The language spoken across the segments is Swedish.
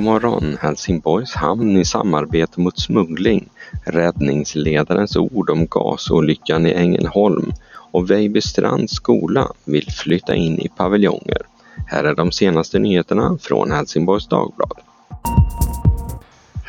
morgon Helsingborgs hamn i samarbete mot smuggling, räddningsledarens ord om gasolyckan i Ängelholm och Vejbystrands skola vill flytta in i paviljonger. Här är de senaste nyheterna från Helsingborgs Dagblad.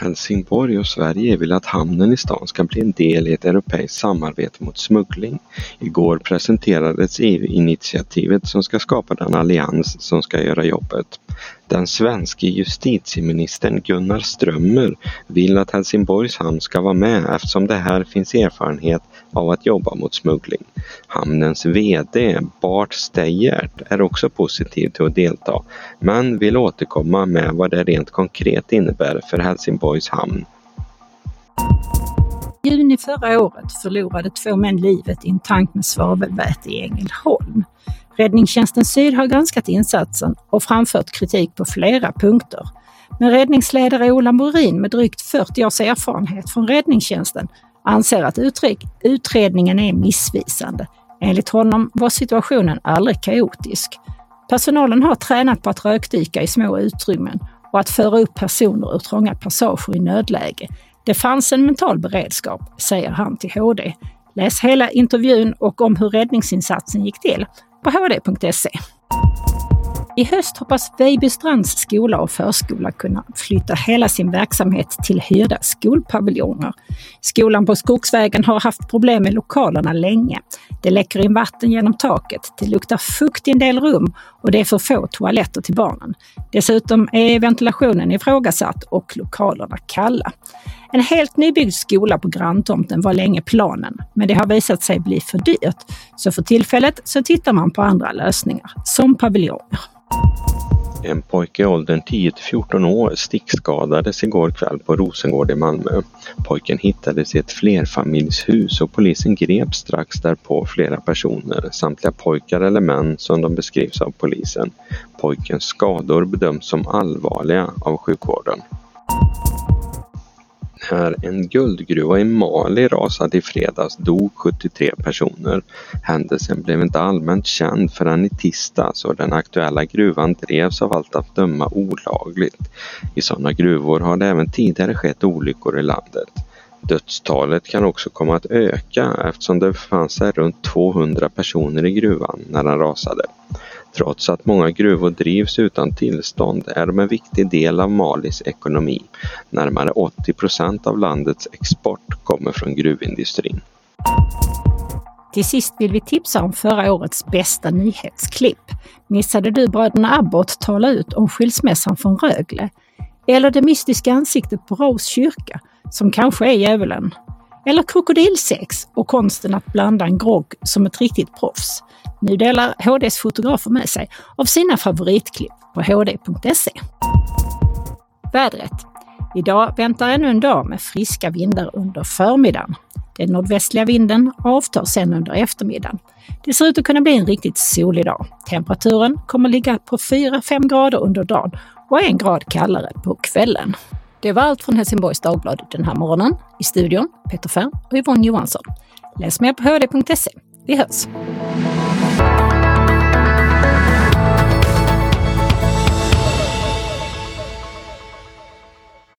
Helsingborg och Sverige vill att hamnen i stan ska bli en del i ett europeiskt samarbete mot smuggling. Igår presenterades EU-initiativet som ska skapa den allians som ska göra jobbet. Den svenske justitieministern Gunnar Strömmer vill att Helsingborgs hamn ska vara med eftersom det här finns erfarenhet av att jobba mot smuggling. Hamnens VD Bart Steyert är också positiv till att delta men vill återkomma med vad det rent konkret innebär för Helsingborgs hamn. I juni förra året förlorade två män livet i en tank med svavelväte i Ängelholm. Räddningstjänsten Syd har granskat insatsen och framfört kritik på flera punkter. Men räddningsledare Ola Morin med drygt 40 års erfarenhet från räddningstjänsten anser att utredningen är missvisande. Enligt honom var situationen aldrig kaotisk. Personalen har tränat på att rökdyka i små utrymmen och att föra upp personer ur trånga passager i nödläge. Det fanns en mental beredskap, säger han till HD. Läs hela intervjun och om hur räddningsinsatsen gick till på hd.se. I höst hoppas Vejbystrands skola och förskola kunna flytta hela sin verksamhet till hyrda skolpaviljonger. Skolan på Skogsvägen har haft problem med lokalerna länge. Det läcker in vatten genom taket, det luktar fukt i en del rum och det är för få toaletter till barnen. Dessutom är ventilationen ifrågasatt och lokalerna kalla. En helt nybyggd skola på granntomten var länge planen, men det har visat sig bli för dyrt. Så för tillfället så tittar man på andra lösningar, som paviljonger. En pojke i åldern 10 till 14 år stickskadades igår kväll på Rosengård i Malmö. Pojken hittades i ett flerfamiljshus och polisen grep strax därpå flera personer, samtliga pojkar eller män som de beskrivs av polisen. Pojkens skador bedöms som allvarliga av sjukvården när en guldgruva i Mali rasade i fredags dog 73 personer. Händelsen blev inte allmänt känd förrän i tisdags och den aktuella gruvan drevs av allt att döma olagligt. I sådana gruvor har det även tidigare skett olyckor i landet. Dödstalet kan också komma att öka eftersom det befann sig runt 200 personer i gruvan när den rasade. Trots att många gruvor drivs utan tillstånd är de en viktig del av Malis ekonomi. Närmare 80 procent av landets export kommer från gruvindustrin. Till sist vill vi tipsa om förra årets bästa nyhetsklipp. Missade du bröderna Abbott tala ut om skilsmässan från Rögle? Eller det mystiska ansiktet på Rose kyrka, som kanske är djävulen? Eller krokodilsex och konsten att blanda en grogg som ett riktigt proffs? Nu delar HDs fotografer med sig av sina favoritklipp på hd.se. Vädret. Idag väntar ännu en dag med friska vindar under förmiddagen. Den nordvästliga vinden avtar sen under eftermiddagen. Det ser ut att kunna bli en riktigt solig dag. Temperaturen kommer ligga på 4-5 grader under dagen och en grad kallare på kvällen. Det var allt från Helsingborgs Dagblad den här morgonen. I studion Peter Färm och Yvonne Johansson. Läs mer på hd.se. Vi hörs!